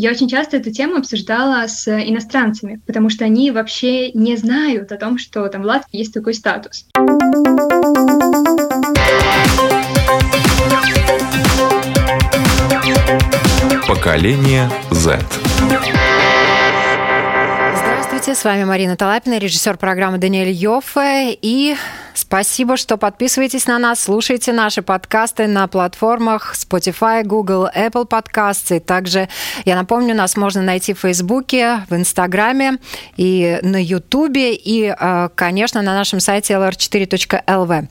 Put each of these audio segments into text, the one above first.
Я очень часто эту тему обсуждала с иностранцами, потому что они вообще не знают о том, что там в Латвии есть такой статус. Поколение Z. Здравствуйте, с вами Марина Талапина, режиссер программы Даниэль Йоффе. И спасибо, что подписываетесь на нас, слушаете наши подкасты на платформах Spotify, Google, Apple Podcasts. И также, я напомню, нас можно найти в Фейсбуке, в Инстаграме и на Ютубе, и, э, конечно, на нашем сайте lr4.lv.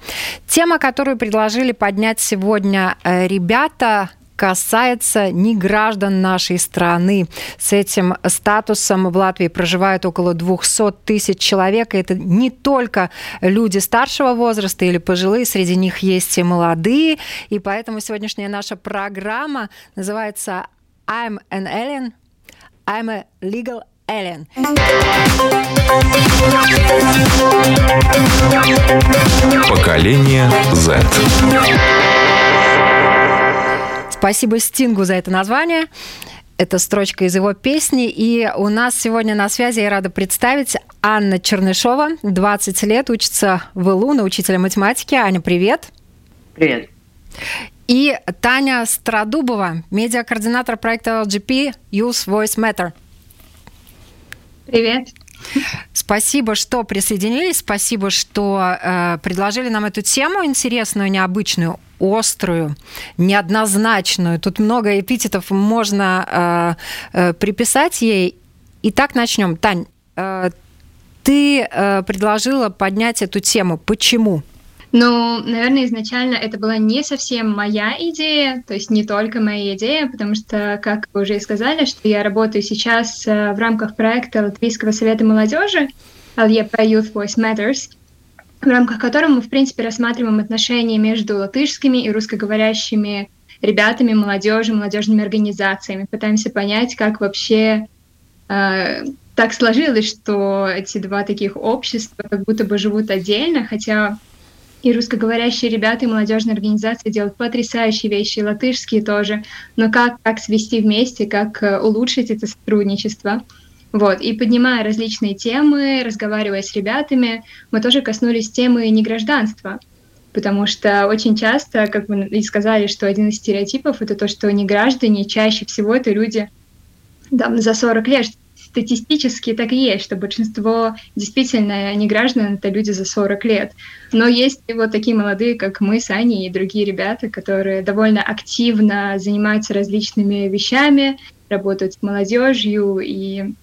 Тема, которую предложили поднять сегодня э, ребята, касается не граждан нашей страны. С этим статусом в Латвии проживают около 200 тысяч человек. И это не только люди старшего возраста или пожилые, среди них есть и молодые. И поэтому сегодняшняя наша программа называется I'm an alien, I'm a legal alien. Поколение Z. Спасибо Стингу за это название. Это строчка из его песни. И у нас сегодня на связи, я рада представить, Анна Чернышова, 20 лет, учится в ИЛУ на учителя математики. Аня, привет. Привет. И Таня Страдубова, медиакоординатор проекта LGP Use Voice Matter. Привет. Спасибо, что присоединились, спасибо, что э, предложили нам эту тему интересную, необычную, острую, неоднозначную. Тут много эпитетов можно э, э, приписать ей. Итак, начнем. Тань, э, ты э, предложила поднять эту тему. Почему? Ну, наверное, изначально это была не совсем моя идея, то есть не только моя идея, потому что, как вы уже и сказали, что я работаю сейчас э, в рамках проекта Латвийского совета молодежи LEP Youth Voice Matters, в рамках которого мы, в принципе, рассматриваем отношения между латышскими и русскоговорящими ребятами, молодежью, молодежными организациями, пытаемся понять, как вообще э, так сложилось, что эти два таких общества как будто бы живут отдельно, хотя и русскоговорящие ребята, и молодежные организации делают потрясающие вещи, и латышские тоже. Но как, как свести вместе, как э, улучшить это сотрудничество? Вот, и поднимая различные темы, разговаривая с ребятами, мы тоже коснулись темы негражданства, потому что очень часто, как вы и сказали, что один из стереотипов — это то, что неграждане чаще всего это люди там, за 40 лет, статистически так и есть, что большинство действительно не граждан, это люди за 40 лет. Но есть и вот такие молодые, как мы с Аней и другие ребята, которые довольно активно занимаются различными вещами, работают с молодежью и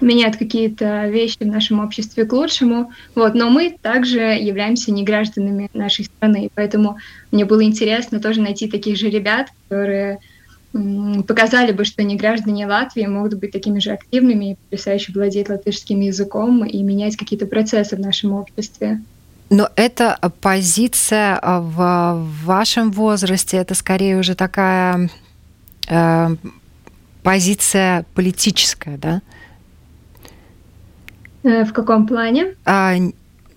меняют какие-то вещи в нашем обществе к лучшему. Вот. Но мы также являемся не гражданами нашей страны. Поэтому мне было интересно тоже найти таких же ребят, которые показали бы, что не граждане Латвии могут быть такими же активными и потрясающе владеть латышским языком и менять какие-то процессы в нашем обществе. Но эта позиция в вашем возрасте, это скорее уже такая э, позиция политическая, да? Э, в каком плане? А,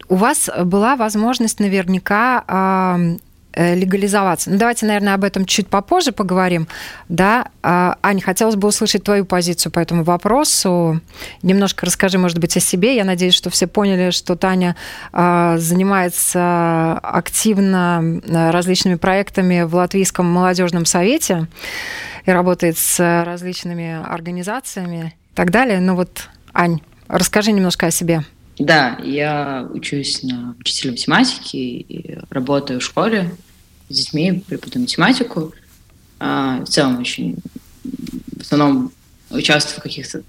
у вас была возможность наверняка а, Э, легализоваться. Ну, давайте, наверное, об этом чуть попозже поговорим. Да, а, Аня, хотелось бы услышать твою позицию по этому вопросу. Немножко расскажи, может быть, о себе. Я надеюсь, что все поняли, что Таня а, занимается активно э, различными проектами в Латвийском молодежном совете и работает с различными организациями и так далее. Ну вот, Ань, расскажи немножко о себе. Да, я учусь на учителя математики и работаю в школе с детьми, преподаю математику. А, в целом очень, в основном участвую в каких-то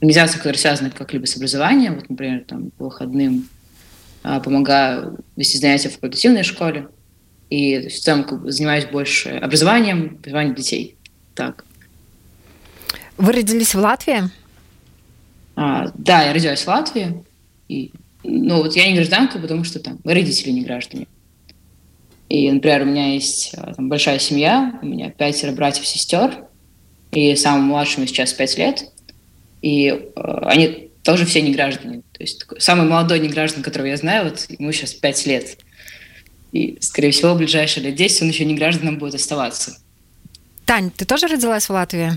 организациях, которые связаны как-либо с образованием. Вот, например, там, по выходным а, помогаю вести занятия в факультативной школе. И в целом как бы, занимаюсь больше образованием, образованием детей. Так. Вы родились в Латвии? А, да, я родилась в Латвии. И, ну, вот я не гражданка, потому что там родители не граждане. И, например, у меня есть а, там, большая семья, у меня пятеро братьев-сестер, и самому младшему сейчас пять лет. И э, они тоже все не граждане. То есть такой, самый молодой не граждан, которого я знаю, вот ему сейчас пять лет. И, скорее всего, в ближайшие лет 10 он еще не гражданам будет оставаться. Тань, ты тоже родилась в Латвии?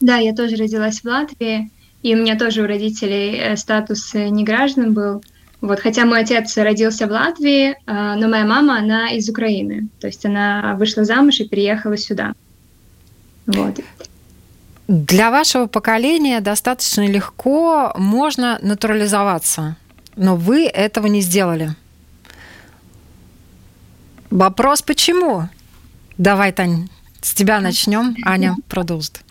Да, я тоже родилась в Латвии, и у меня тоже у родителей э, статус э, неграждан был. Вот, хотя мой отец родился в Латвии, а, но моя мама, она из Украины. То есть она вышла замуж и переехала сюда. Вот. Для вашего поколения достаточно легко можно натурализоваться, но вы этого не сделали. Вопрос почему? Давай, Тань, с тебя начнем. Аня продолжит.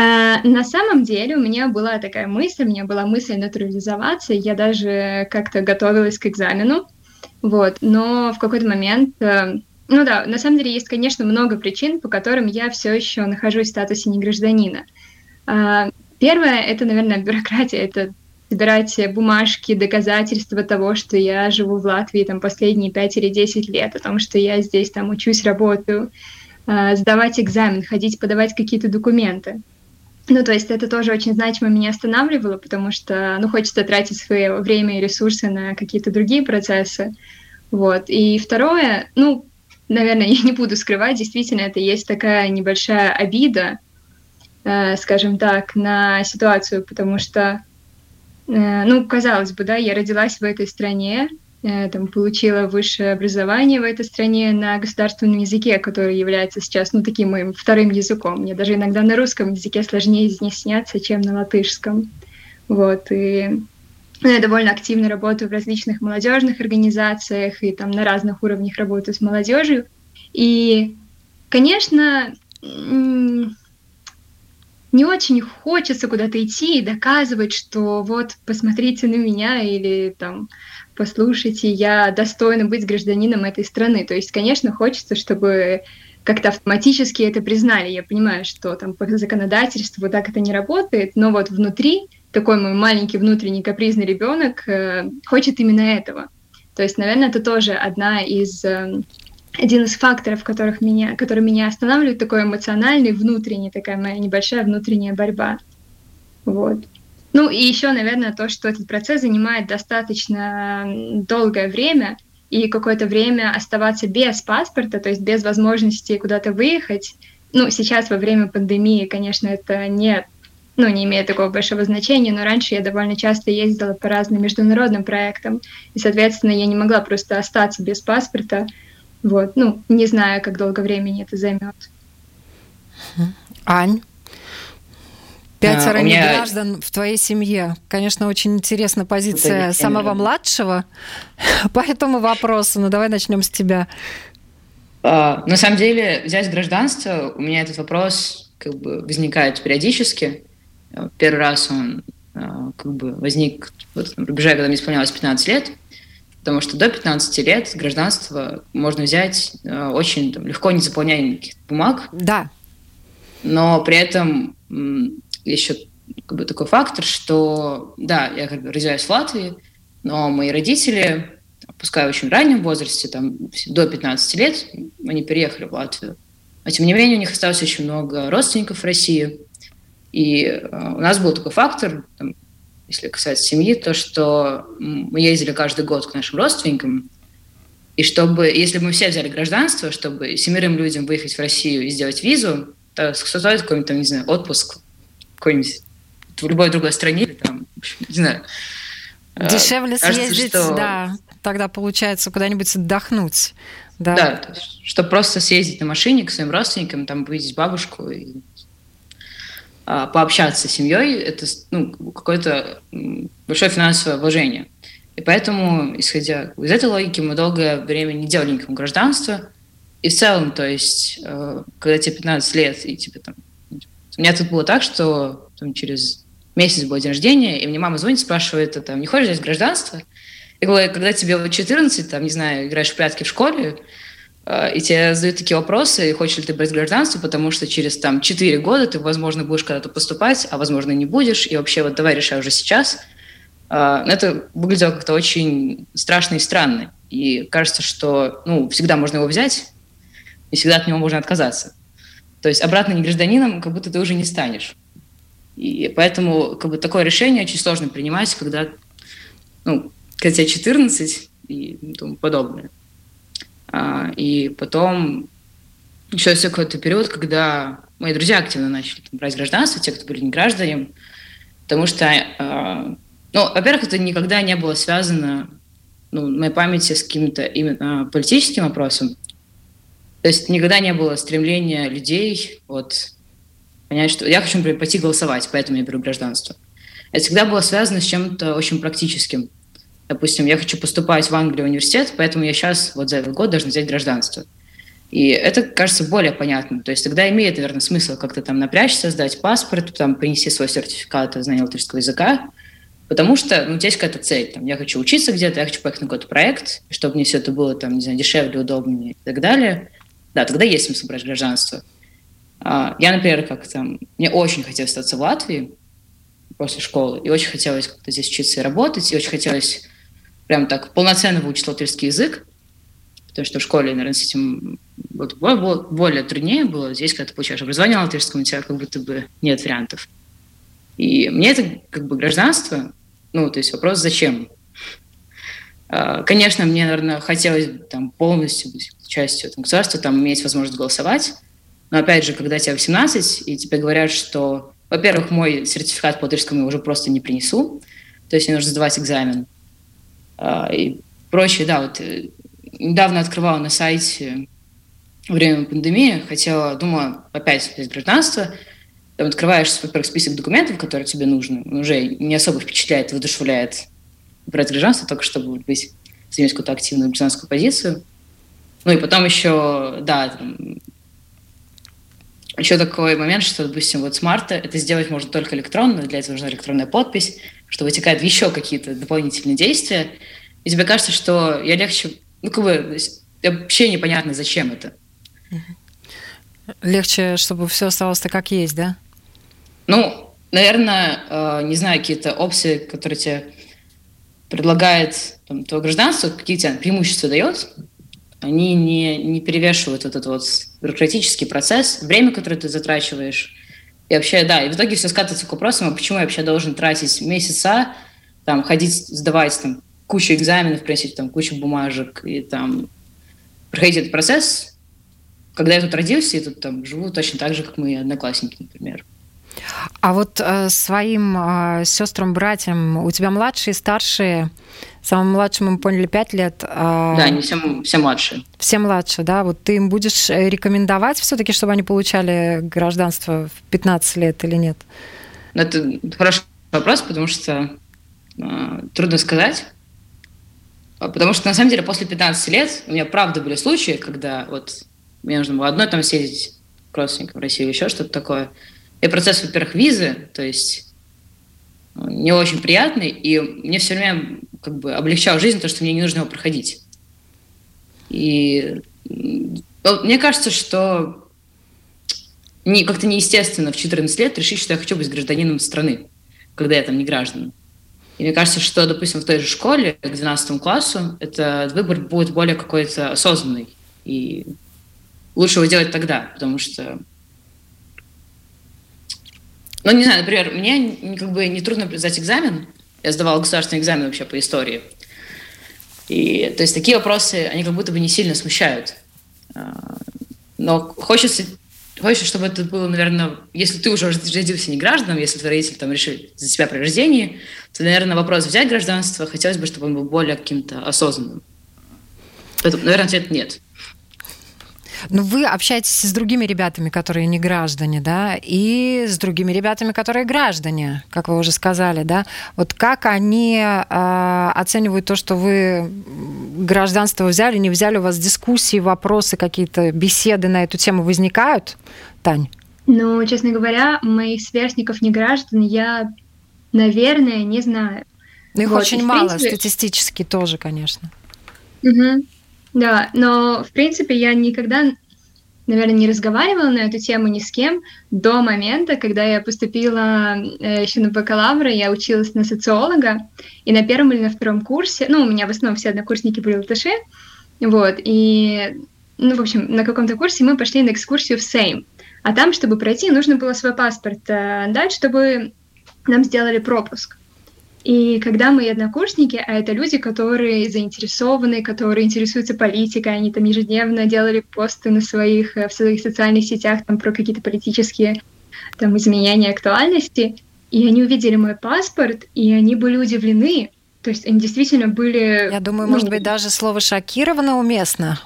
А, на самом деле у меня была такая мысль, у меня была мысль натурализоваться, я даже как-то готовилась к экзамену, вот, но в какой-то момент, э, ну да, на самом деле есть, конечно, много причин, по которым я все еще нахожусь в статусе негражданина. А, первое, это, наверное, бюрократия, это собирать бумажки, доказательства того, что я живу в Латвии там последние 5 или 10 лет, о том, что я здесь там учусь, работаю, а, сдавать экзамен, ходить подавать какие-то документы. Ну, то есть это тоже очень значимо меня останавливало, потому что, ну, хочется тратить свое время и ресурсы на какие-то другие процессы. Вот. И второе, ну, наверное, я не буду скрывать, действительно, это есть такая небольшая обида, э, скажем так, на ситуацию, потому что, э, ну, казалось бы, да, я родилась в этой стране, там, получила высшее образование в этой стране на государственном языке, который является сейчас, ну, таким моим вторым языком. Мне даже иногда на русском языке сложнее изъясняться, чем на латышском. Вот, и ну, я довольно активно работаю в различных молодежных организациях и там на разных уровнях работаю с молодежью. И, конечно, не очень хочется куда-то идти и доказывать, что вот посмотрите на меня или там послушайте, я достойна быть гражданином этой страны. То есть, конечно, хочется, чтобы как-то автоматически это признали. Я понимаю, что там по законодательству так это не работает, но вот внутри такой мой маленький внутренний капризный ребенок э, хочет именно этого. То есть, наверное, это тоже одна из э, один из факторов, которых меня, который меня останавливает, такой эмоциональный, внутренний, такая моя небольшая внутренняя борьба. Вот. Ну и еще, наверное, то, что этот процесс занимает достаточно долгое время, и какое-то время оставаться без паспорта, то есть без возможности куда-то выехать. Ну, сейчас во время пандемии, конечно, это не, ну, не имеет такого большого значения, но раньше я довольно часто ездила по разным международным проектам, и, соответственно, я не могла просто остаться без паспорта. Вот, ну, не знаю, как долго времени это займет. Ань? Пятеро а, меня... граждан в твоей семье. Конечно, очень интересна позиция самого младшего по этому вопросу. Ну, давай начнем с тебя. А, на самом деле, взять гражданство, у меня этот вопрос как бы возникает периодически. Первый раз он а, как бы возник вот, на рубеже, когда мне исполнялось 15 лет, потому что до 15 лет гражданство можно взять а, очень там, легко, не заполняя никаких бумаг. Да. Но при этом еще как бы такой фактор, что, да, я как бы родилась в Латвии, но мои родители, пускай в очень раннем возрасте, там, до 15 лет, они переехали в Латвию. Но, тем не менее, у них осталось очень много родственников в России. И э, у нас был такой фактор, там, если касается семьи, то, что мы ездили каждый год к нашим родственникам, и чтобы, если бы мы все взяли гражданство, чтобы семерым людям выехать в Россию и сделать визу, то стоит какой-нибудь, там, не знаю, отпуск какой-нибудь в любой другой стране, там, не знаю. А, Дешевле Кажется, съездить, что... да, тогда получается куда-нибудь отдохнуть. Да, да чтобы просто съездить на машине к своим родственникам, там увидеть бабушку и а, пообщаться с семьей, это ну, какое-то большое финансовое вложение. И поэтому, исходя из этой логики, мы долгое время не делали никакого гражданства. И в целом, то есть, э, когда тебе 15 лет, и тебе там у меня тут было так, что там, через месяц был день рождения, и мне мама звонит, спрашивает, а, там, не хочешь взять гражданство? Я говорю, когда тебе 14, там, не знаю, играешь в прятки в школе, э, и тебе задают такие вопросы, хочешь ли ты брать гражданство, потому что через там 4 года ты, возможно, будешь когда-то поступать, а возможно, не будешь, и вообще вот давай решай уже сейчас. Э, это выглядело как-то очень страшно и странно. И кажется, что ну, всегда можно его взять, и всегда от него можно отказаться. То есть обратно не гражданином как будто ты уже не станешь. И поэтому как бы такое решение очень сложно принимать, когда, ну, когда тебе 14 и тому подобное. А, и потом еще есть какой-то период, когда мои друзья активно начали там, брать гражданство, те, кто были не граждане, потому что, э, ну, во-первых, это никогда не было связано, ну, в моей памяти с каким-то именно политическим вопросом. То есть никогда не было стремления людей вот понять, что я хочу, например, пойти голосовать, поэтому я беру гражданство. Это всегда было связано с чем-то очень практическим. Допустим, я хочу поступать в Англию в университет, поэтому я сейчас вот за этот год должен взять гражданство. И это кажется более понятным. То есть тогда имеет, наверное, смысл как-то там напрячься, сдать паспорт, там принести свой сертификат о знании латышского языка, потому что ну, есть какая-то цель. Там, я хочу учиться где-то, я хочу поехать на какой-то проект, чтобы мне все это было там, не знаю, дешевле, удобнее и так далее. Да, тогда есть смысл брать гражданство. А, я, например, как там, мне очень хотелось остаться в Латвии после школы, и очень хотелось как-то здесь учиться и работать, и очень хотелось прям так полноценно выучить латышский язык, потому что в школе, наверное, с этим вот, более труднее было. Здесь, когда ты получаешь образование латышском, у тебя как будто бы нет вариантов. И мне это как бы гражданство, ну, то есть вопрос, зачем? А, конечно, мне, наверное, хотелось там полностью быть частью там, государства, там иметь возможность голосовать, но опять же, когда тебе 18, и тебе говорят, что, во-первых, мой сертификат по латышскому я уже просто не принесу, то есть мне нужно сдавать экзамен, а, и прочее, да, вот э, недавно открывала на сайте время пандемии, хотела, думала, опять взять гражданство, там открываешь, во-первых, список документов, которые тебе нужны, уже не особо впечатляет, воодушевляет. Брать гражданство, только чтобы быть, занять какую-то активную гражданскую позицию. Ну и потом еще, да, там, еще такой момент, что, допустим, вот с марта это сделать можно только электронно, для этого нужна электронная подпись, что вытекают еще какие-то дополнительные действия. И тебе кажется, что я легче... Ну, как бы, вообще непонятно, зачем это. Легче, чтобы все осталось так, как есть, да? Ну, наверное, э, не знаю, какие-то опции, которые тебе предлагает там, твое гражданство, какие тебе преимущества дает, они не, не перевешивают вот этот вот бюрократический процесс, время, которое ты затрачиваешь. И вообще, да, и в итоге все скатывается к вопросам, а почему я вообще должен тратить месяца, там, ходить, сдавать там кучу экзаменов, приносить там кучу бумажек и там проходить этот процесс, когда я тут родился и тут там живу точно так же, как мои одноклассники, например. А вот э, своим э, сестрам, братьям, у тебя младшие, старшие? Самым младшим мы поняли 5 лет. Э, да, они все, все младшие. Все младшие, да. Вот ты им будешь э, рекомендовать все-таки, чтобы они получали гражданство в 15 лет или нет? Ну, это хороший вопрос, потому что э, трудно сказать. А, потому что, на самом деле, после 15 лет у меня правда были случаи, когда вот мне нужно было одной там съездить к родственникам в Россию или еще что-то такое. И процесс, во-первых, визы, то есть ну, не очень приятный, и мне все время как бы облегчал жизнь то, что мне не нужно его проходить. И мне кажется, что не, как-то неестественно в 14 лет решить, что я хочу быть гражданином страны, когда я там не гражданин. И мне кажется, что, допустим, в той же школе, к 12 классу, этот выбор будет более какой-то осознанный. И лучше его делать тогда, потому что ну, не знаю, например, мне как бы не трудно сдать экзамен. Я сдавала государственный экзамен вообще по истории. И, то есть такие вопросы, они как будто бы не сильно смущают. А, но хочется, хочется, чтобы это было, наверное, если ты уже родился не гражданом, если твои родители там решили за тебя при рождении, то, наверное, вопрос взять гражданство, хотелось бы, чтобы он был более каким-то осознанным. Поэтому, наверное, ответ нет. Ну, вы общаетесь с другими ребятами, которые не граждане, да, и с другими ребятами, которые граждане, как вы уже сказали, да. Вот как они э, оценивают то, что вы гражданство взяли, не взяли, у вас дискуссии, вопросы, какие-то беседы на эту тему возникают, Тань? Ну, честно говоря, моих сверстников не граждан я, наверное, не знаю. Ну, их вот, очень мало, принципе... статистически тоже, конечно. Угу. Да, но в принципе я никогда, наверное, не разговаривала на эту тему ни с кем до момента, когда я поступила э, еще на бакалавра, я училась на социолога, и на первом или на втором курсе, ну, у меня в основном все однокурсники были латыши, вот, и, ну, в общем, на каком-то курсе мы пошли на экскурсию в Сейм, а там, чтобы пройти, нужно было свой паспорт э, дать, чтобы нам сделали пропуск. И когда мои однокурсники, а это люди, которые заинтересованы, которые интересуются политикой, они там ежедневно делали посты на своих, э, в своих социальных сетях там, про какие-то политические там, изменения актуальности, и они увидели мой паспорт, и они были удивлены. То есть они действительно были... Я думаю, ну, может быть, даже слово «шокировано» уместно.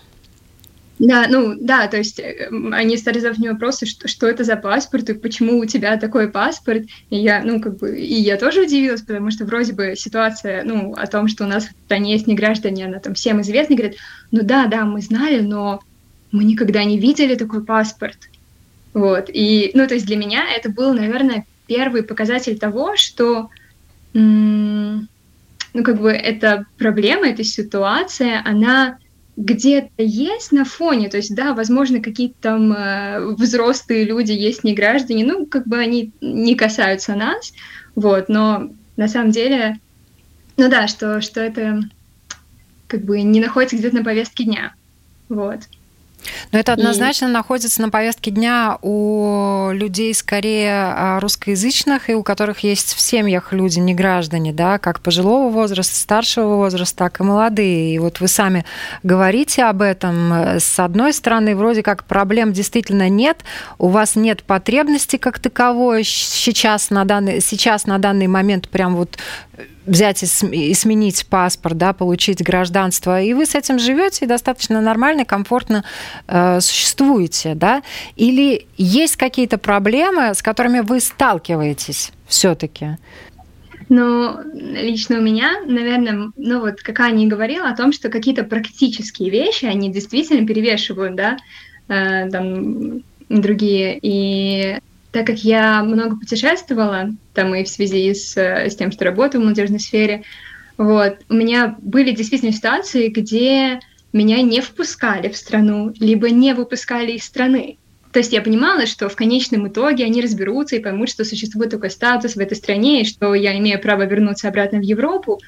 Да, ну да, то есть э, они стали задавать мне вопросы, что, что это за паспорт и почему у тебя такой паспорт. И я, ну, как бы, и я тоже удивилась, потому что вроде бы ситуация, ну, о том, что у нас в стране есть неграждане, она там всем известна, говорит, ну да, да, мы знали, но мы никогда не видели такой паспорт. Вот, и, ну, то есть для меня это был, наверное, первый показатель того, что, ну, как бы, эта проблема, эта ситуация, она где-то есть на фоне, то есть, да, возможно, какие-то там э, взрослые люди есть не граждане, ну, как бы они не касаются нас, вот, но на самом деле, ну да, что, что это как бы не находится где-то на повестке дня, вот. Но это однозначно и... находится на повестке дня у людей скорее а, русскоязычных и у которых есть в семьях люди не граждане, да, как пожилого возраста, старшего возраста, так и молодые. И вот вы сами говорите об этом. С одной стороны, вроде как проблем действительно нет, у вас нет потребности как таковой сейчас на данный, сейчас на данный момент прям вот взять и сменить паспорт, да, получить гражданство, и вы с этим живете и достаточно нормально, комфортно э, существуете, да? Или есть какие-то проблемы, с которыми вы сталкиваетесь все-таки? Ну, лично у меня, наверное, ну вот, как Аня говорила о том, что какие-то практические вещи, они действительно перевешивают, да, э, там, другие. И так как я много путешествовала, там и в связи с, с тем, что работаю в молодежной сфере, вот, у меня были действительно ситуации, где меня не впускали в страну, либо не выпускали из страны. То есть я понимала, что в конечном итоге они разберутся и поймут, что существует такой статус в этой стране, и что я имею право вернуться обратно в Европу.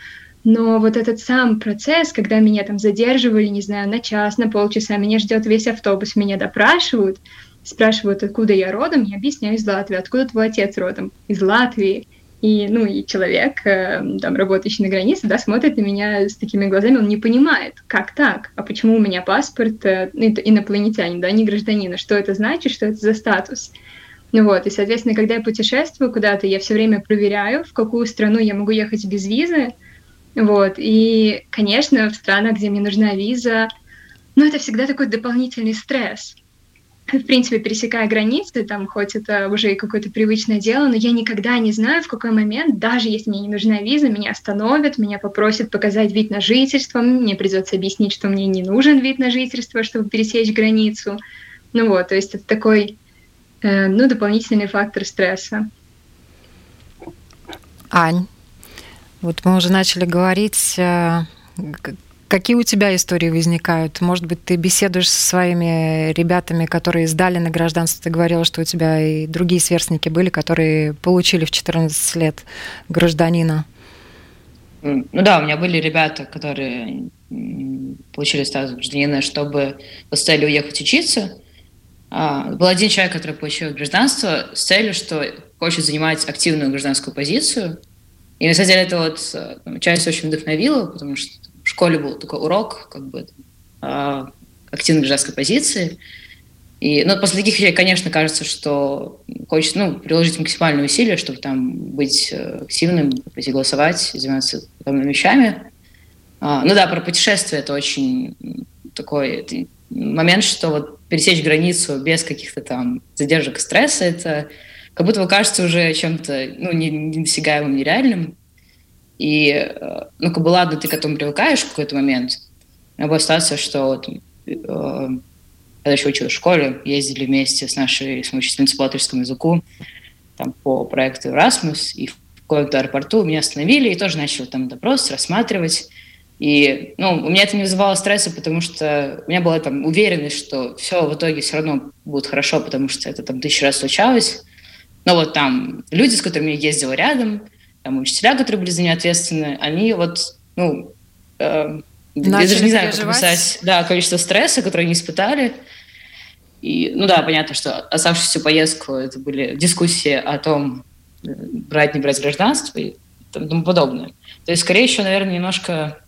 Но вот этот сам процесс, когда меня там задерживали, не знаю, на час, на полчаса, меня ждет весь автобус, меня допрашивают, спрашивают, откуда я родом, я объясняю из Латвии, откуда твой отец родом, из Латвии. И, ну, и человек, э, там, работающий на границе, да, смотрит на меня с такими глазами, он не понимает, как так, а почему у меня паспорт э, ну, инопланетянин, да, не гражданина, что это значит, что это за статус. Ну вот, и, соответственно, когда я путешествую куда-то, я все время проверяю, в какую страну я могу ехать без визы, вот, и, конечно, в странах, где мне нужна виза, ну, это всегда такой дополнительный стресс, в принципе, пересекая границы, там, хоть это уже и какое-то привычное дело, но я никогда не знаю, в какой момент, даже если мне не нужна виза, меня остановят, меня попросят показать вид на жительство, мне придется объяснить, что мне не нужен вид на жительство, чтобы пересечь границу. Ну вот, то есть это такой, э, ну, дополнительный фактор стресса. Ань, вот мы уже начали говорить э, Какие у тебя истории возникают? Может быть, ты беседуешь со своими ребятами, которые сдали на гражданство? Ты говорила, что у тебя и другие сверстники были, которые получили в 14 лет гражданина. Ну да, у меня были ребята, которые получили статус гражданина, чтобы с целью уехать учиться. А, был один человек, который получил гражданство с целью, что хочет занимать активную гражданскую позицию. И на самом деле это вот э, часть очень вдохновила, потому что школе был такой урок, как бы а, активной гражданской позиции. И, ну, после таких вещей, конечно, кажется, что хочется, ну, приложить максимальные усилия, чтобы там быть э, активным, пойти голосовать, заниматься подобными вещами. А, ну да, про путешествия это очень такой это момент, что вот пересечь границу без каких-то там задержек и стресса, это как будто бы кажется уже чем-то, ну, недосягаемым, нереальным. И, э, ну, как бы, ладно, ты к этому привыкаешь в какой-то момент. Была ситуация, что вот, э, когда еще училась в школе, ездили вместе с нашей с учительницей по латышскому языку там, по проекту Erasmus, и в каком-то аэропорту меня остановили и тоже начали там допрос рассматривать. И ну, у меня это не вызывало стресса, потому что у меня была там уверенность, что все в итоге все равно будет хорошо, потому что это там тысячу раз случалось. Но вот там люди, с которыми я ездила рядом, там, учителя, которые были за нее ответственны, они вот, ну, э, я даже не знаю, как описать, да, количество стресса, которое они испытали. И, ну да, понятно, что оставшуюся поездку это были дискуссии о том, брать, не брать гражданство. И тому подобное. То есть, скорее еще, наверное, немножко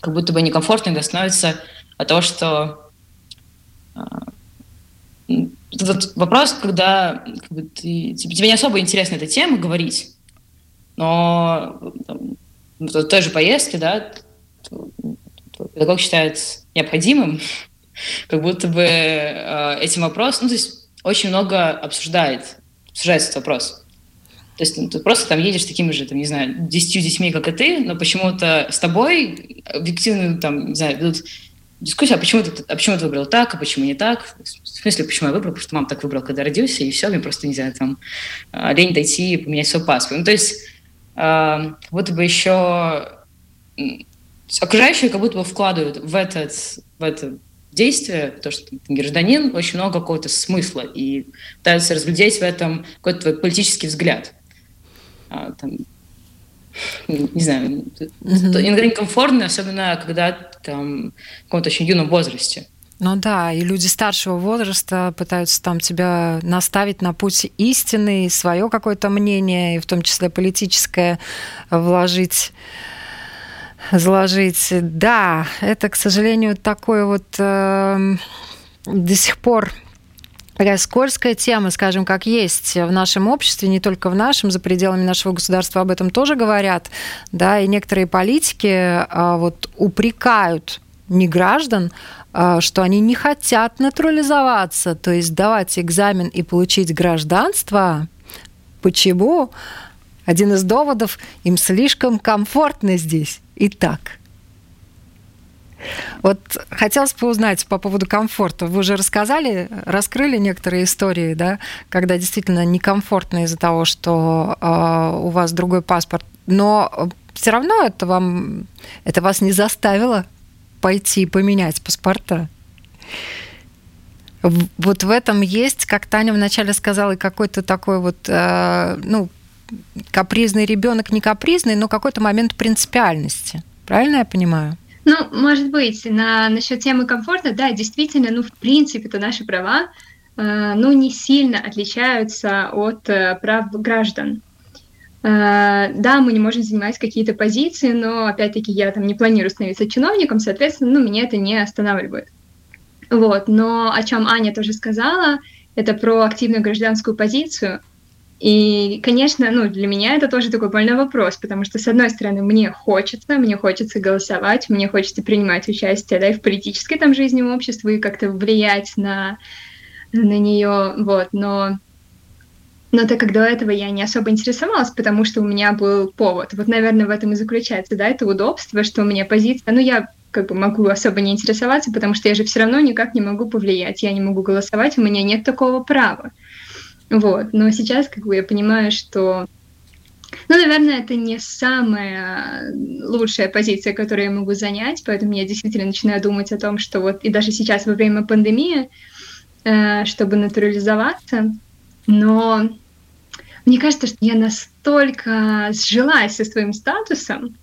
как будто бы некомфортно иногда становится от того, что этот вопрос, когда как бы, ты, тебе не особо интересна эта тема говорить, но там, в той же поездке, да, педагог считает необходимым, как будто бы э, этим вопросом, ну, то есть очень много обсуждает, обсуждается этот вопрос. То есть ну, ты просто там едешь с такими же, там, не знаю, десятью детьми, как и ты, но почему-то с тобой объективно, там, не знаю, ведут дискуссию, а почему, ты, а почему ты выбрал так, а почему не так. В смысле, почему я выбрал, потому что мама так выбрала, когда родился, и все, мне просто, не знаю, там, а, лень дойти и поменять свой паспорт. Ну, то есть, э, как будто бы еще окружающие как будто бы вкладывают в, этот, в это действие, то, что ты гражданин, очень много какого-то смысла и пытаются разглядеть в этом какой-то твой политический взгляд. А, там, не знаю, mm-hmm. иногда некомфортно, особенно когда там в каком-то очень юном возрасте. Ну да, и люди старшего возраста пытаются там тебя наставить на путь истины, свое какое-то мнение, и в том числе политическое, вложить заложить. Да, это, к сожалению, такое вот э, до сих пор такая скользкая тема, скажем, как есть в нашем обществе, не только в нашем, за пределами нашего государства об этом тоже говорят, да, и некоторые политики а, вот упрекают не граждан, а, что они не хотят натурализоваться, то есть давать экзамен и получить гражданство. Почему? Один из доводов, им слишком комфортно здесь. Итак, вот хотелось бы узнать по поводу комфорта. Вы уже рассказали, раскрыли некоторые истории, да, когда действительно некомфортно из-за того, что э, у вас другой паспорт, но все равно это вам, это вас не заставило пойти и поменять паспорта. Вот в этом есть, как Таня вначале сказала, и какой-то такой вот, э, ну, капризный ребенок, не капризный, но какой-то момент принципиальности. Правильно я понимаю? Ну, может быть, на, насчет темы комфорта, да, действительно, ну, в принципе-то наши права, э, ну, не сильно отличаются от э, прав граждан. Э, да, мы не можем занимать какие-то позиции, но, опять-таки, я там не планирую становиться чиновником, соответственно, ну, меня это не останавливает. Вот, но о чем Аня тоже сказала, это про активную гражданскую позицию – и, конечно, ну, для меня это тоже такой больной вопрос, потому что, с одной стороны, мне хочется, мне хочется голосовать, мне хочется принимать участие да, и в политической там жизни общества и как-то влиять на, на нее, вот, но но так как до этого я не особо интересовалась, потому что у меня был повод. Вот, наверное, в этом и заключается, да, это удобство, что у меня позиция, ну, я как бы могу особо не интересоваться, потому что я же все равно никак не могу повлиять, я не могу голосовать, у меня нет такого права. Вот. Но сейчас как бы я понимаю, что ну, наверное, это не самая лучшая позиция, которую я могу занять, поэтому я действительно начинаю думать о том, что вот и даже сейчас во время пандемии, э, чтобы натурализоваться, но мне кажется, что я настолько сжилась со своим статусом,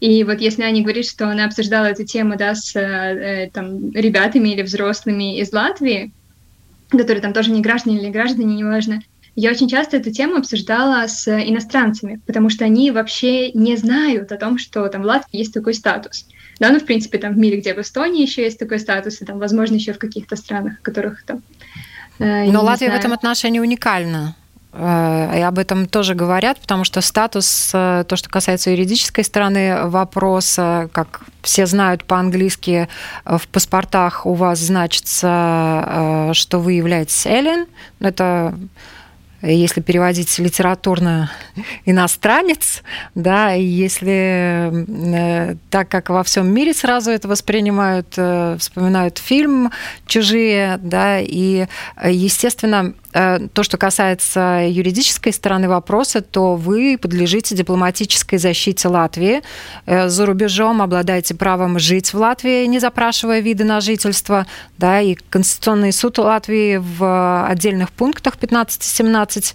и вот если Аня говорит, что она обсуждала эту тему да, с э, там, ребятами или взрослыми из Латвии, которые там тоже не граждане или граждане, неважно, я очень часто эту тему обсуждала с иностранцами, потому что они вообще не знают о том, что там в Латвии есть такой статус. Да, ну, в принципе, там в мире, где в Эстонии еще есть такой статус, и там, возможно, еще в каких-то странах, в которых там... Э, Но Латвия знаю. в этом отношении уникальна. Э, и об этом тоже говорят, потому что статус, э, то, что касается юридической стороны вопроса, как все знают по-английски, э, в паспортах у вас значится, что вы являетесь Эллен. Это если переводить литературно иностранец, да, и если так как во всем мире сразу это воспринимают, вспоминают фильм «Чужие», да, и, естественно, то, что касается юридической стороны вопроса, то вы подлежите дипломатической защите Латвии. За рубежом обладаете правом жить в Латвии, не запрашивая виды на жительство. Да, и Конституционный суд Латвии в отдельных пунктах 15-17 20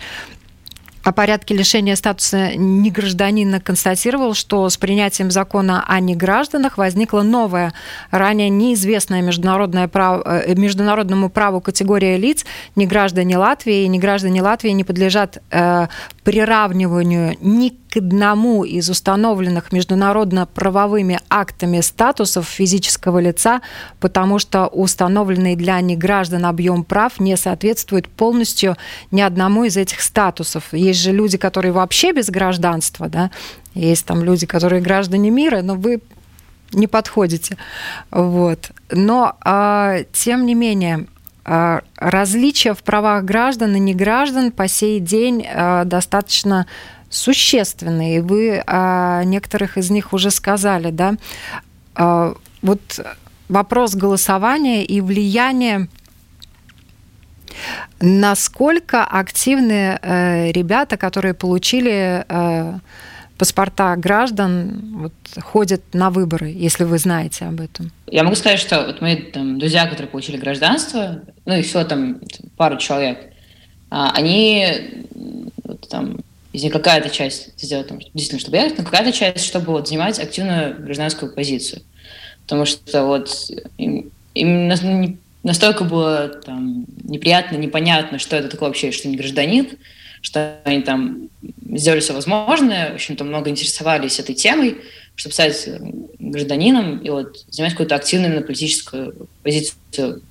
о порядке лишения статуса негражданина констатировал, что с принятием закона о негражданах возникла новая, ранее неизвестная международное право, э, международному праву категория лиц. Неграждане Латвии и неграждане Латвии не подлежат э, приравниванию ни к к одному из установленных международно-правовыми актами статусов физического лица, потому что установленный для неграждан объем прав не соответствует полностью ни одному из этих статусов. Есть же люди, которые вообще без гражданства, да, есть там люди, которые граждане мира, но вы не подходите. Вот. Но, а, тем не менее, а, различия в правах граждан и неграждан по сей день а, достаточно существенные. И вы о некоторых из них уже сказали, да? А, вот вопрос голосования и влияния Насколько активны э, ребята, которые получили э, паспорта граждан вот, ходят на выборы, если вы знаете об этом? Я могу сказать, что вот мои там, друзья, которые получили гражданство, ну и все там пару человек, а, они вот, там них какая-то часть сделать там, действительно, чтобы ехать, но какая-то часть, чтобы вот, занимать активную гражданскую позицию. Потому что вот им, им настолько было там, неприятно, непонятно, что это такое вообще, что не гражданин, что они там сделали все возможное, в общем-то, много интересовались этой темой, чтобы стать гражданином и вот занимать какую-то активную именно политическую позицию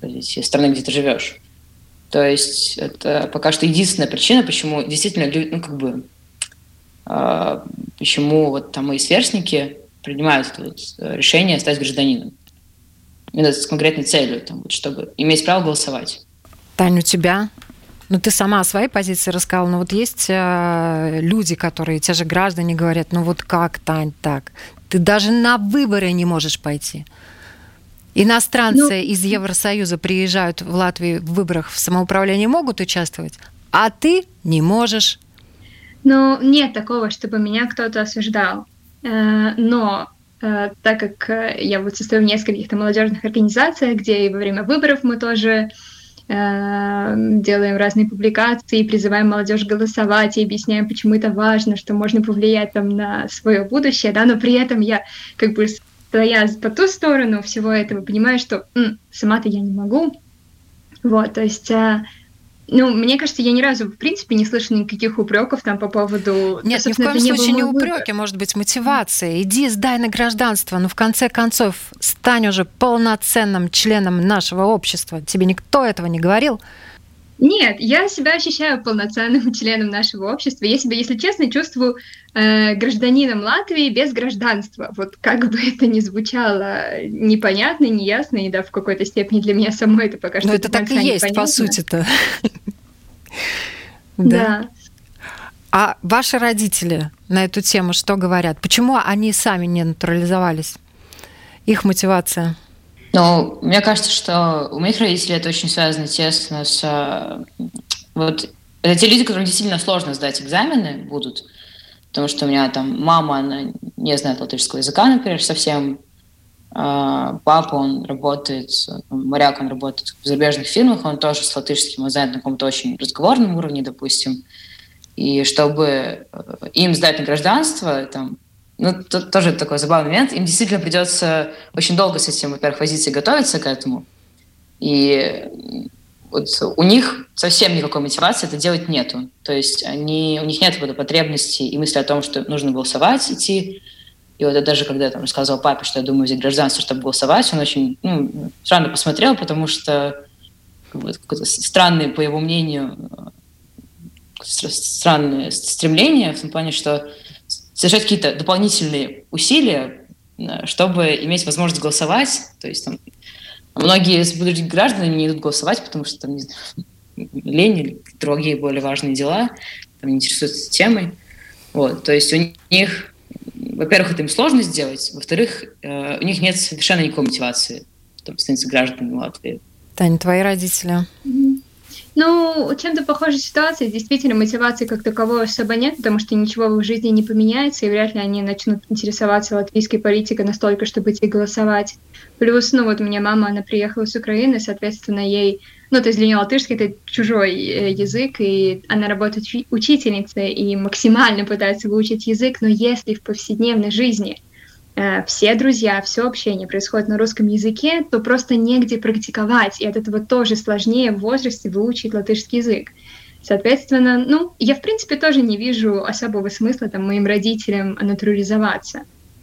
позиции страны, где ты живешь. То есть это пока что единственная причина, почему действительно люди, ну, как бы, э, почему вот там мои сверстники принимают вот решение стать гражданином. Именно с конкретной целью, там, вот, чтобы иметь право голосовать. Таня, у тебя ну, ты сама о своей позиции рассказала, но вот есть э, люди, которые, те же граждане говорят, ну вот как, Тань, так? Ты даже на выборы не можешь пойти. Иностранцы ну, из Евросоюза приезжают в Латвию в выборах в самоуправлении, могут участвовать, а ты не можешь. Ну, нет такого, чтобы меня кто-то осуждал. Э, но э, так как э, я вот состою в нескольких молодежных организациях, где и во время выборов мы тоже делаем разные публикации, призываем молодежь голосовать и объясняем, почему это важно, что можно повлиять там на свое будущее, да, но при этом я как бы стоя по ту сторону всего этого понимаю, что сама-то я не могу, вот, то есть э, ну, мне кажется, я ни разу, в принципе, не слышала никаких упреков там по поводу... Нет, ни в коем случае не упреки, может быть, мотивация. Иди, сдай на гражданство, но в конце концов стань уже полноценным членом нашего общества. Тебе никто этого не говорил? Нет, я себя ощущаю полноценным членом нашего общества. Я себя, если честно, чувствую э, гражданином Латвии без гражданства. Вот как бы это ни звучало непонятно, неясно, и да, в какой-то степени для меня самой это пока что... Но это так и есть, непонятно. по сути-то. Да. А ваши родители на эту тему что говорят? Почему они сами не натурализовались? Их мотивация? Ну, мне кажется, что у моих родителей это очень связано тесно с... Э, вот это те люди, которым действительно сложно сдать экзамены будут, потому что у меня там мама, она не знает латышского языка, например, совсем. А, папа, он работает, моряк, он работает в зарубежных фирмах, он тоже с латышским, он знает на каком-то очень разговорном уровне, допустим. И чтобы э, им сдать на гражданство, там, ну, тут тоже такой забавный момент. Им действительно придется очень долго с этим, во-первых, возиться и готовиться к этому. И вот у них совсем никакой мотивации это делать нету. То есть они, у них нет вот потребности и мысли о том, что нужно голосовать, идти. И вот я даже когда я там рассказывал папе, что я думаю взять гражданство, чтобы голосовать, он очень ну, странно посмотрел, потому что вот, странные, по его мнению, странные стремления в том плане, что совершать какие-то дополнительные усилия, э, чтобы иметь возможность голосовать. То есть там, многие из будущих граждан не идут голосовать, потому что там, не знаю, лень или другие более важные дела, там, не интересуются темой. Вот, то есть у них, во-первых, это им сложно сделать, во-вторых, э, у них нет совершенно никакой мотивации там, становиться гражданами Латвии. Таня, твои родители? Mm-hmm. Ну, чем-то похожая ситуация. Действительно, мотивации как таковой особо нет, потому что ничего в их жизни не поменяется, и вряд ли они начнут интересоваться латвийской политикой настолько, чтобы идти голосовать. Плюс, ну вот у меня мама, она приехала с Украины, соответственно, ей, ну, то есть для нее латышский это чужой э, язык, и она работает учительницей и максимально пытается выучить язык, но если в повседневной жизни все друзья, все общение происходит на русском языке, то просто негде практиковать, и от этого тоже сложнее в возрасте выучить латышский язык. Соответственно, ну, я, в принципе, тоже не вижу особого смысла там моим родителям натурализоваться.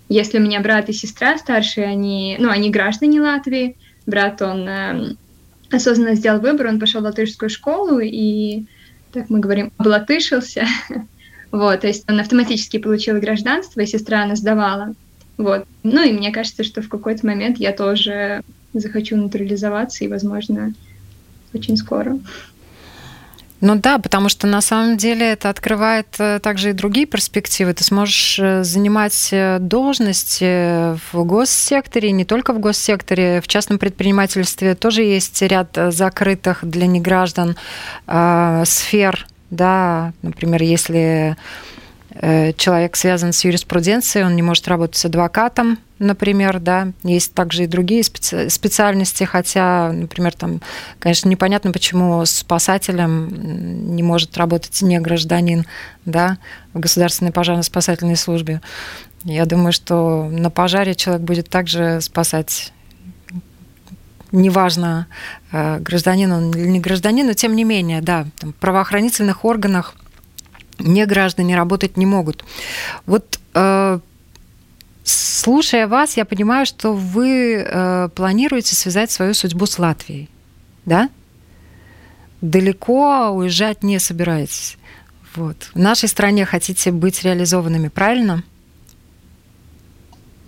Если у меня брат и сестра старшие, они, ну, они граждане Латвии, брат, он э, осознанно сделал выбор, он пошел в латышскую школу и, так мы говорим, облатышился. вот, то есть он автоматически получил гражданство, и сестра она сдавала. Вот. Ну и мне кажется, что в какой-то момент я тоже захочу натурализоваться, и, возможно, очень скоро. Ну да, потому что на самом деле это открывает э, также и другие перспективы. Ты сможешь э, занимать э, должности в госсекторе, не только в госсекторе, в частном предпринимательстве тоже есть ряд закрытых для неграждан э, сфер, да, например, если человек связан с юриспруденцией, он не может работать с адвокатом, например, да. Есть также и другие специ- специальности, хотя, например, там, конечно, непонятно, почему спасателем не может работать не гражданин, да, в государственной пожарно-спасательной службе. Я думаю, что на пожаре человек будет также спасать неважно, э, гражданин он или не гражданин, но тем не менее, да, там, в правоохранительных органах не граждане работать не могут. Вот э, слушая вас, я понимаю, что вы э, планируете связать свою судьбу с Латвией, да? Далеко уезжать не собираетесь. Вот. В нашей стране хотите быть реализованными, правильно?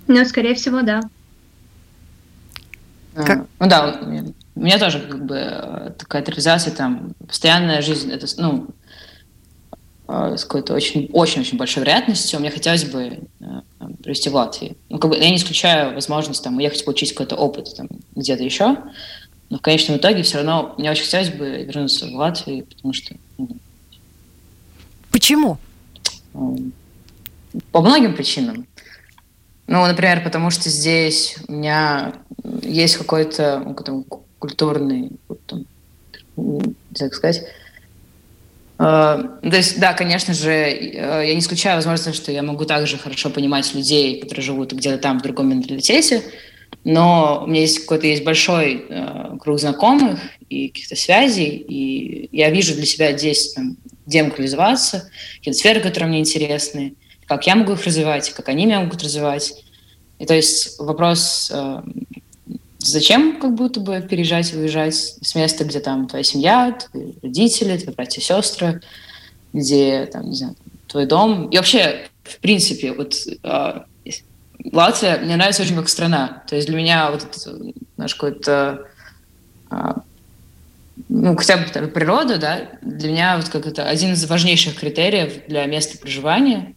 Ну, скорее всего, да. Как? Ну да, у меня тоже как бы э, такая реализация, там, постоянная жизнь, это, ну, Э, с какой-то очень-очень большой вероятностью мне хотелось бы э, провести в Латвии. Ну, как бы я не исключаю возможность там уехать получить какой-то опыт там где-то еще, но в конечном итоге все равно мне очень хотелось бы вернуться в Латвию, потому что... Ну, Почему? По многим причинам. Ну, например, потому что здесь у меня есть какой-то ну, культурный, там, как сказать, Э, то есть, да, конечно же, э, я не исключаю возможности, что я могу также хорошо понимать людей, которые живут где-то там в другом менталитете, но у меня есть какой-то есть большой э, круг знакомых и каких-то связей, и я вижу для себя здесь, там, где я могу реализоваться, какие-то сферы, которые мне интересны, как я могу их развивать, как они меня могут развивать. И то есть вопрос э, зачем как будто бы переезжать и уезжать с места, где там твоя семья, твои родители, твои братья и сестры, где там, не знаю, твой дом. И вообще, в принципе, вот э, Латвия мне нравится очень как страна. То есть для меня вот это наш какой-то э, ну, хотя бы там, природа, да, для меня вот как это один из важнейших критериев для места проживания.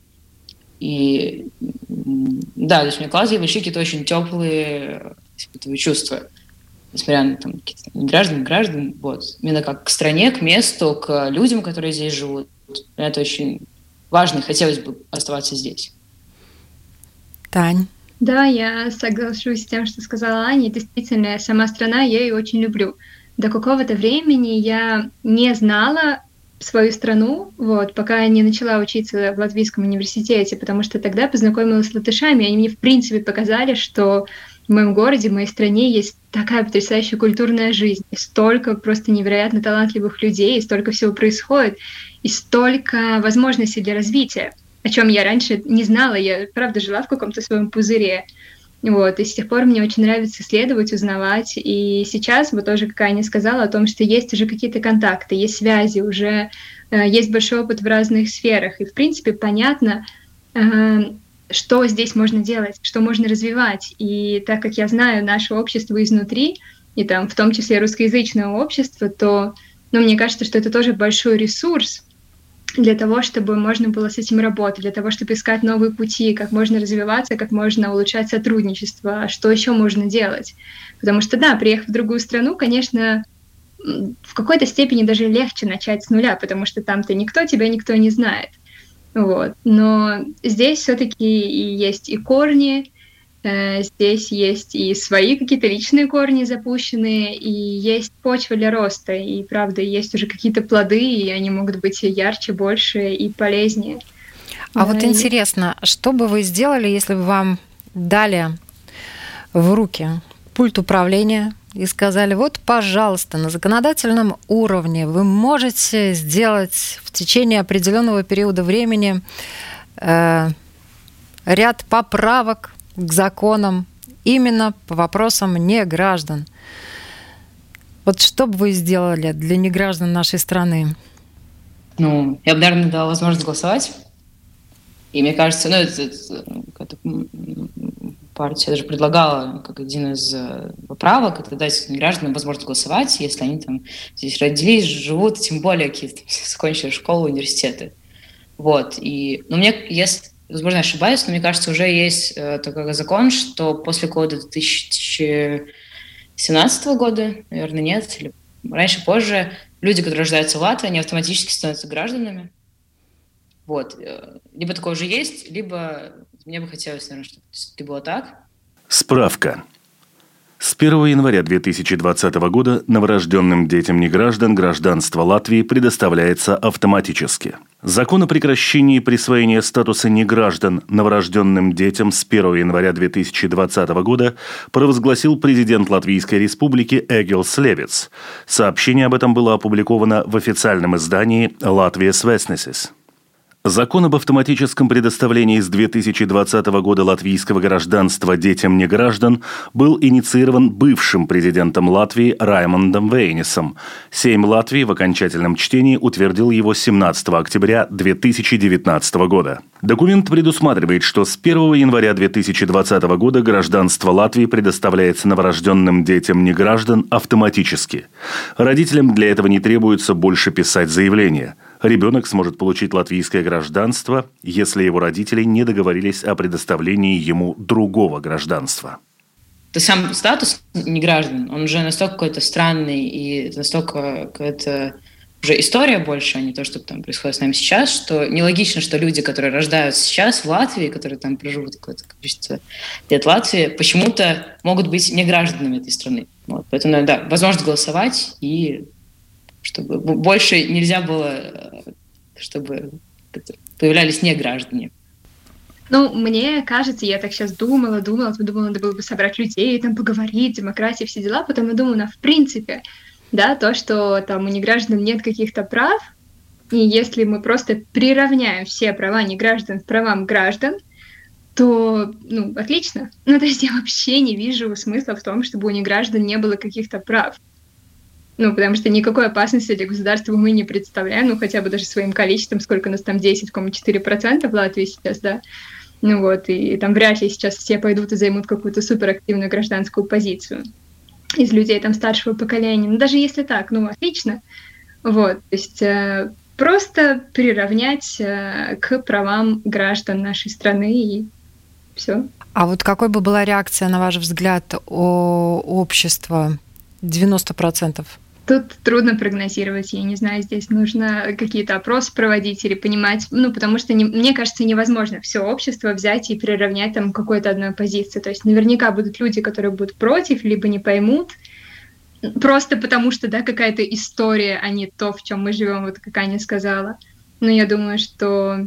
И да, то есть мне Латвия и Большики это очень теплые испытываю чувства, несмотря на там, какие-то граждан, граждан, вот. Именно как к стране, к месту, к людям, которые здесь живут. Это очень важно, и хотелось бы оставаться здесь. Тань. Да, я соглашусь с тем, что сказала Аня. Действительно, сама страна, я ее очень люблю. До какого-то времени я не знала свою страну, вот, пока я не начала учиться в Латвийском университете, потому что тогда познакомилась с латышами, они мне в принципе показали, что в моем городе, в моей стране есть такая потрясающая культурная жизнь, и столько просто невероятно талантливых людей, и столько всего происходит, и столько возможностей для развития, о чем я раньше не знала, я правда жила в каком-то своем пузыре. Вот, и с тех пор мне очень нравится исследовать, узнавать. И сейчас, вот тоже, как Аня сказала, о том, что есть уже какие-то контакты, есть связи, уже э, есть большой опыт в разных сферах. И, в принципе, понятно, э, что здесь можно делать, что можно развивать. И так как я знаю наше общество изнутри, и там в том числе русскоязычное общество, то ну, мне кажется, что это тоже большой ресурс для того, чтобы можно было с этим работать, для того, чтобы искать новые пути, как можно развиваться, как можно улучшать сотрудничество, а что еще можно делать. Потому что, да, приехав в другую страну, конечно, в какой-то степени даже легче начать с нуля, потому что там-то никто тебя никто не знает. Вот. Но здесь все-таки и есть и корни, э, здесь есть и свои какие-то личные корни запущенные, и есть почва для роста, и правда, есть уже какие-то плоды, и они могут быть ярче, больше и полезнее. А да, вот интересно, что бы вы сделали, если бы вам дали в руки пульт управления, и сказали, вот, пожалуйста, на законодательном уровне вы можете сделать в течение определенного периода времени э, ряд поправок к законам именно по вопросам неграждан. Вот что бы вы сделали для неграждан нашей страны? Ну, я бы, наверное, дала возможность голосовать. И мне кажется, ну, это, это, партия даже предлагала как один из э, поправок, это дать гражданам возможность голосовать, если они там здесь родились, живут, тем более какие-то закончили школу, университеты. Вот. И, ну, мне, если, возможно, ошибаюсь, но мне кажется, уже есть э, такой закон, что после года 2017 года, наверное, нет, или раньше, позже, люди, которые рождаются в Латвии, они автоматически становятся гражданами. Вот. Э, либо такое уже есть, либо мне бы хотелось, наверное, чтобы это было так. Справка. С 1 января 2020 года новорожденным детям неграждан гражданство Латвии предоставляется автоматически. Закон о прекращении присвоения статуса неграждан новорожденным детям с 1 января 2020 года провозгласил президент Латвийской республики Эгил Слевец. Сообщение об этом было опубликовано в официальном издании «Латвия Свеснесис». Закон об автоматическом предоставлении с 2020 года латвийского гражданства детям неграждан был инициирован бывшим президентом Латвии Раймондом Вейнисом. Сейм Латвии в окончательном чтении утвердил его 17 октября 2019 года. Документ предусматривает, что с 1 января 2020 года гражданство Латвии предоставляется новорожденным детям неграждан автоматически. Родителям для этого не требуется больше писать заявление – Ребенок сможет получить латвийское гражданство, если его родители не договорились о предоставлении ему другого гражданства. То сам статус не граждан, он уже настолько какой-то странный и настолько какая-то уже история больше, а не то, что там происходит с нами сейчас, что нелогично, что люди, которые рождаются сейчас в Латвии, которые там проживут какое-то количество лет в Латвии, почему-то могут быть не гражданами этой страны. Вот. Поэтому, да, возможность голосовать и чтобы больше нельзя было, э, чтобы появлялись не граждане. Ну, мне кажется, я так сейчас думала, думала, думала, надо было бы собрать людей, там поговорить, демократия, все дела. Потом я думала, ну, в принципе, да, то, что там у неграждан нет каких-то прав, и если мы просто приравняем все права неграждан к правам граждан, то, ну, отлично. Ну, то есть я вообще не вижу смысла в том, чтобы у неграждан не было каких-то прав. Ну, потому что никакой опасности для государства мы не представляем, ну, хотя бы даже своим количеством, сколько нас там 10,4% в Латвии сейчас, да. Ну вот, и там вряд ли сейчас все пойдут и займут какую-то суперактивную гражданскую позицию из людей там старшего поколения. Ну, даже если так, ну, отлично. Вот, то есть э, просто приравнять э, к правам граждан нашей страны и все. А вот какой бы была реакция, на ваш взгляд, у общества 90%? Тут трудно прогнозировать, я не знаю, здесь нужно какие-то опросы проводить или понимать, ну, потому что, не, мне кажется, невозможно все общество взять и приравнять там к какой-то одной позиции. То есть наверняка будут люди, которые будут против, либо не поймут, просто потому что, да, какая-то история, а не то, в чем мы живем, вот как Аня сказала. Но я думаю, что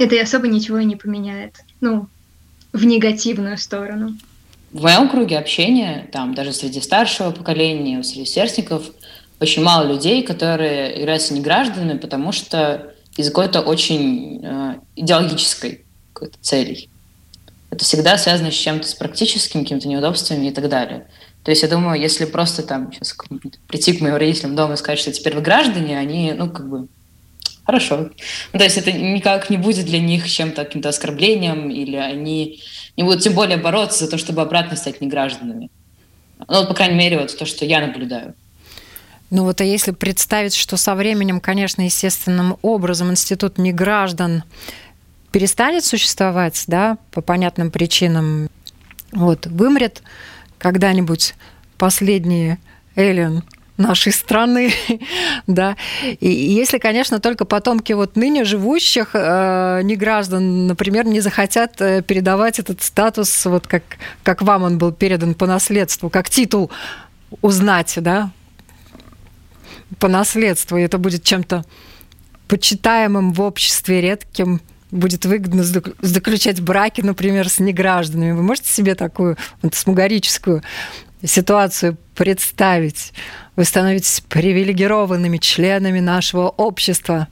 это и особо ничего не поменяет, ну, в негативную сторону в моем круге общения, там даже среди старшего поколения, среди сверстников, очень мало людей, которые являются негражданами, потому что из какой-то очень э, идеологической какой-то цели. Это всегда связано с чем-то, с практическим какими-то неудобствами и так далее. То есть я думаю, если просто там сейчас прийти к моим родителям дома и сказать, что теперь вы граждане, они, ну, как бы, хорошо. Ну, то есть это никак не будет для них чем-то, каким-то оскорблением, или они не будут тем более бороться за то, чтобы обратно стать негражданами. Ну, по крайней мере, вот то, что я наблюдаю. Ну вот, а если представить, что со временем, конечно, естественным образом институт неграждан перестанет существовать, да, по понятным причинам, вот, вымрет когда-нибудь последний Эллен нашей страны, да. И если, конечно, только потомки вот ныне живущих э, неграждан, например, не захотят э, передавать этот статус, вот как, как вам он был передан по наследству, как титул узнать, да, по наследству, и это будет чем-то почитаемым в обществе, редким, будет выгодно заключать браки, например, с негражданами. Вы можете себе такую фантасмагорическую ситуацию представить. Вы становитесь привилегированными членами нашего общества.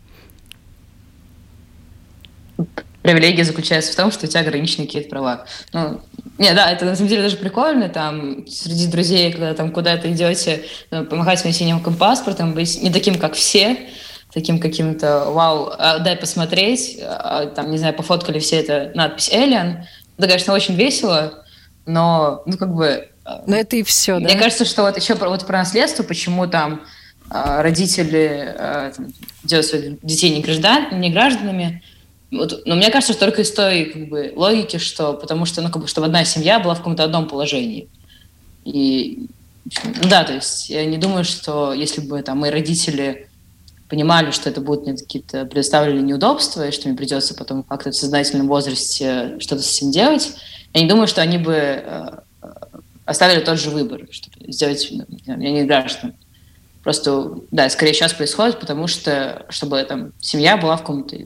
Привилегия заключается в том, что у тебя ограничены какие-то права. Ну, не, да, это на самом деле даже прикольно, там, среди друзей, когда там куда-то идете, ну, помахать своим синим паспортом, быть не таким, как все, таким каким-то, вау, а, дай посмотреть, а, там, не знаю, пофоткали все это надпись «Alien». Это, конечно, очень весело, но, ну, как бы... А, но это и все, Мне да? кажется, что вот еще про, вот про наследство, почему там родители там, делают своих детей не, граждан, не гражданами, вот, но мне кажется, что только из той как бы, логики, что потому что, ну, как бы, чтобы одна семья была в каком-то одном положении. И ну, да, то есть я не думаю, что если бы там мои родители понимали, что это будут мне какие-то предоставленные неудобства, и что мне придется потом как-то в сознательном возрасте что-то с этим делать, я не думаю, что они бы э, оставили тот же выбор, чтобы сделать меня не граждан. Просто, да, скорее сейчас происходит, потому что, чтобы там семья была в каком-то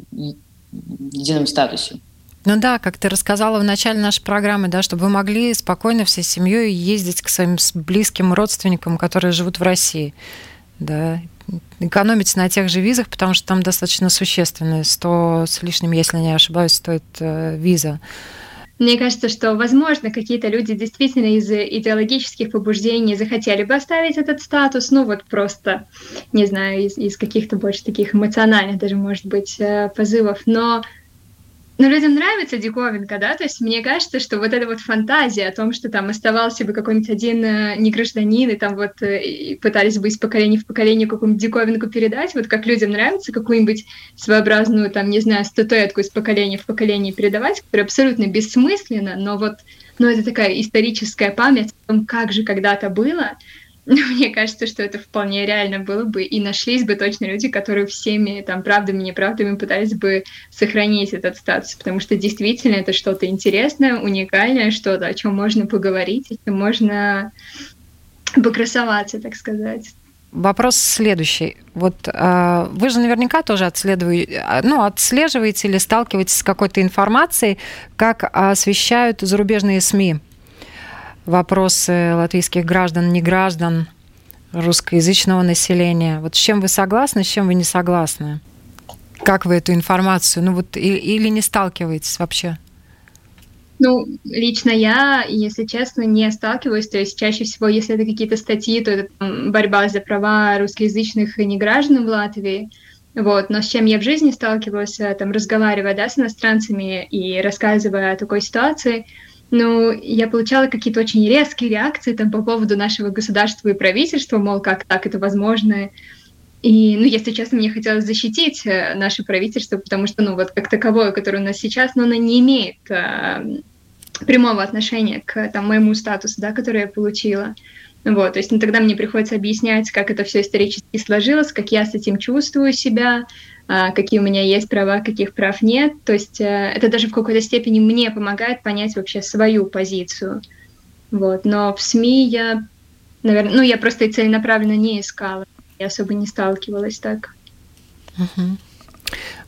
едином статусе. Ну да, как ты рассказала в начале нашей программы, да, чтобы вы могли спокойно всей семьей ездить к своим близким родственникам, которые живут в России. Да, экономить на тех же визах, потому что там достаточно существенные, 100 с лишним, если не ошибаюсь, стоит э, виза. Мне кажется, что, возможно, какие-то люди действительно из идеологических побуждений захотели бы оставить этот статус, ну вот просто, не знаю, из, из каких-то больше таких эмоциональных даже, может быть, э, позывов, но но людям нравится диковинка, да, то есть мне кажется, что вот эта вот фантазия о том, что там оставался бы какой-нибудь один э, негражданин, и там вот э, и пытались бы из поколения в поколение какую-нибудь диковинку передать, вот как людям нравится какую-нибудь своеобразную, там, не знаю, статуэтку из поколения в поколение передавать, которая абсолютно бессмысленна, но вот, но это такая историческая память о том, как же когда-то было, мне кажется, что это вполне реально было бы, и нашлись бы точно люди, которые всеми там правдами, неправдами пытались бы сохранить этот статус, потому что действительно это что-то интересное, уникальное, что-то, о чем можно поговорить, о чем можно покрасоваться, так сказать. Вопрос следующий. Вот э, вы же наверняка тоже отслеживаете, ну, отслеживаете или сталкиваетесь с какой-то информацией, как освещают зарубежные СМИ вопросы латвийских граждан, не граждан, русскоязычного населения. Вот с чем вы согласны, с чем вы не согласны? Как вы эту информацию, ну вот, или не сталкиваетесь вообще? Ну, лично я, если честно, не сталкиваюсь. То есть чаще всего, если это какие-то статьи, то это там, борьба за права русскоязычных и неграждан в Латвии. Вот. Но с чем я в жизни сталкивалась, э, там, разговаривая да, с иностранцами и рассказывая о такой ситуации – ну, я получала какие-то очень резкие реакции там по поводу нашего государства и правительства, мол, как так это возможно. И, ну, если честно, мне хотелось защитить э, наше правительство, потому что, ну, вот как таковое, которое у нас сейчас, но оно не имеет а, прямого отношения к там, моему статусу, да, который я получила. Вот, то есть ну, тогда мне приходится объяснять, как это все исторически сложилось, как я с этим чувствую себя, какие у меня есть права, каких прав нет. То есть э, это даже в какой-то степени мне помогает понять вообще свою позицию. Вот. Но в СМИ я, наверное, ну я просто и целенаправленно не искала, я особо не сталкивалась так. Угу.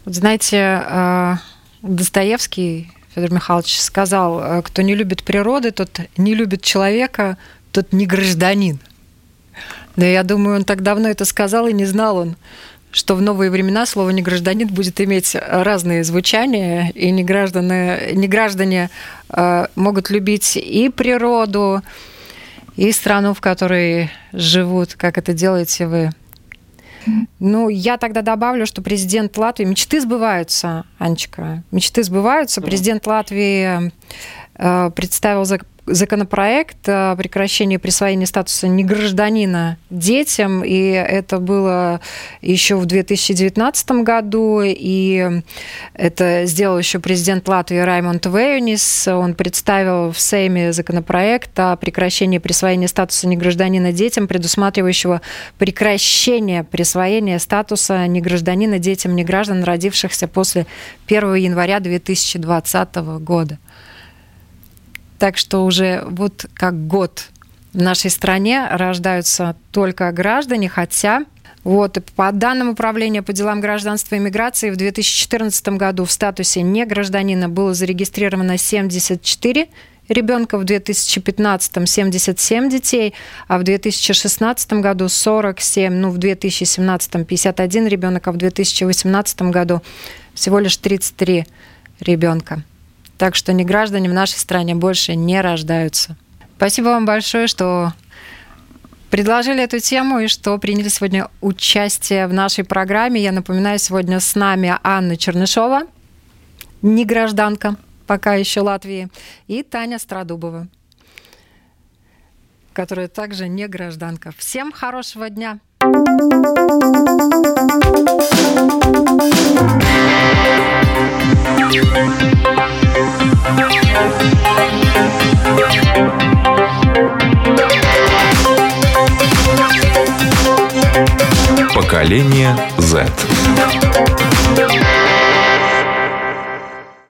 Знаете, э, Достоевский Федор Михайлович сказал, э, кто не любит природы, тот не любит человека, тот не гражданин. Да, я думаю, он так давно это сказал, и не знал он, что в новые времена слово «не гражданин» будет иметь разные звучания, и не граждане, не граждане э, могут любить и природу, и страну, в которой живут, как это делаете вы. Ну, я тогда добавлю, что президент Латвии... Мечты сбываются, Анечка. Мечты сбываются. Президент Латвии э, представил законопроект о прекращении присвоения статуса негражданина детям, и это было еще в 2019 году, и это сделал еще президент Латвии Раймонд Вейонис. Он представил в Сейме законопроект о прекращении присвоения статуса негражданина детям, предусматривающего прекращение присвоения статуса негражданина детям неграждан, родившихся после 1 января 2020 года. Так что уже вот как год в нашей стране рождаются только граждане, хотя вот, по данным Управления по делам гражданства и миграции в 2014 году в статусе не гражданина было зарегистрировано 74 ребенка, в 2015 77 детей, а в 2016 году 47, ну в 2017 51 ребенок, а в 2018 году всего лишь 33 ребенка. Так что не граждане в нашей стране больше не рождаются. Спасибо вам большое, что предложили эту тему и что приняли сегодня участие в нашей программе. Я напоминаю, сегодня с нами Анна Чернышова, не гражданка, пока еще Латвии, и Таня Страдубова, которая также не гражданка. Всем хорошего дня! Поколение Z.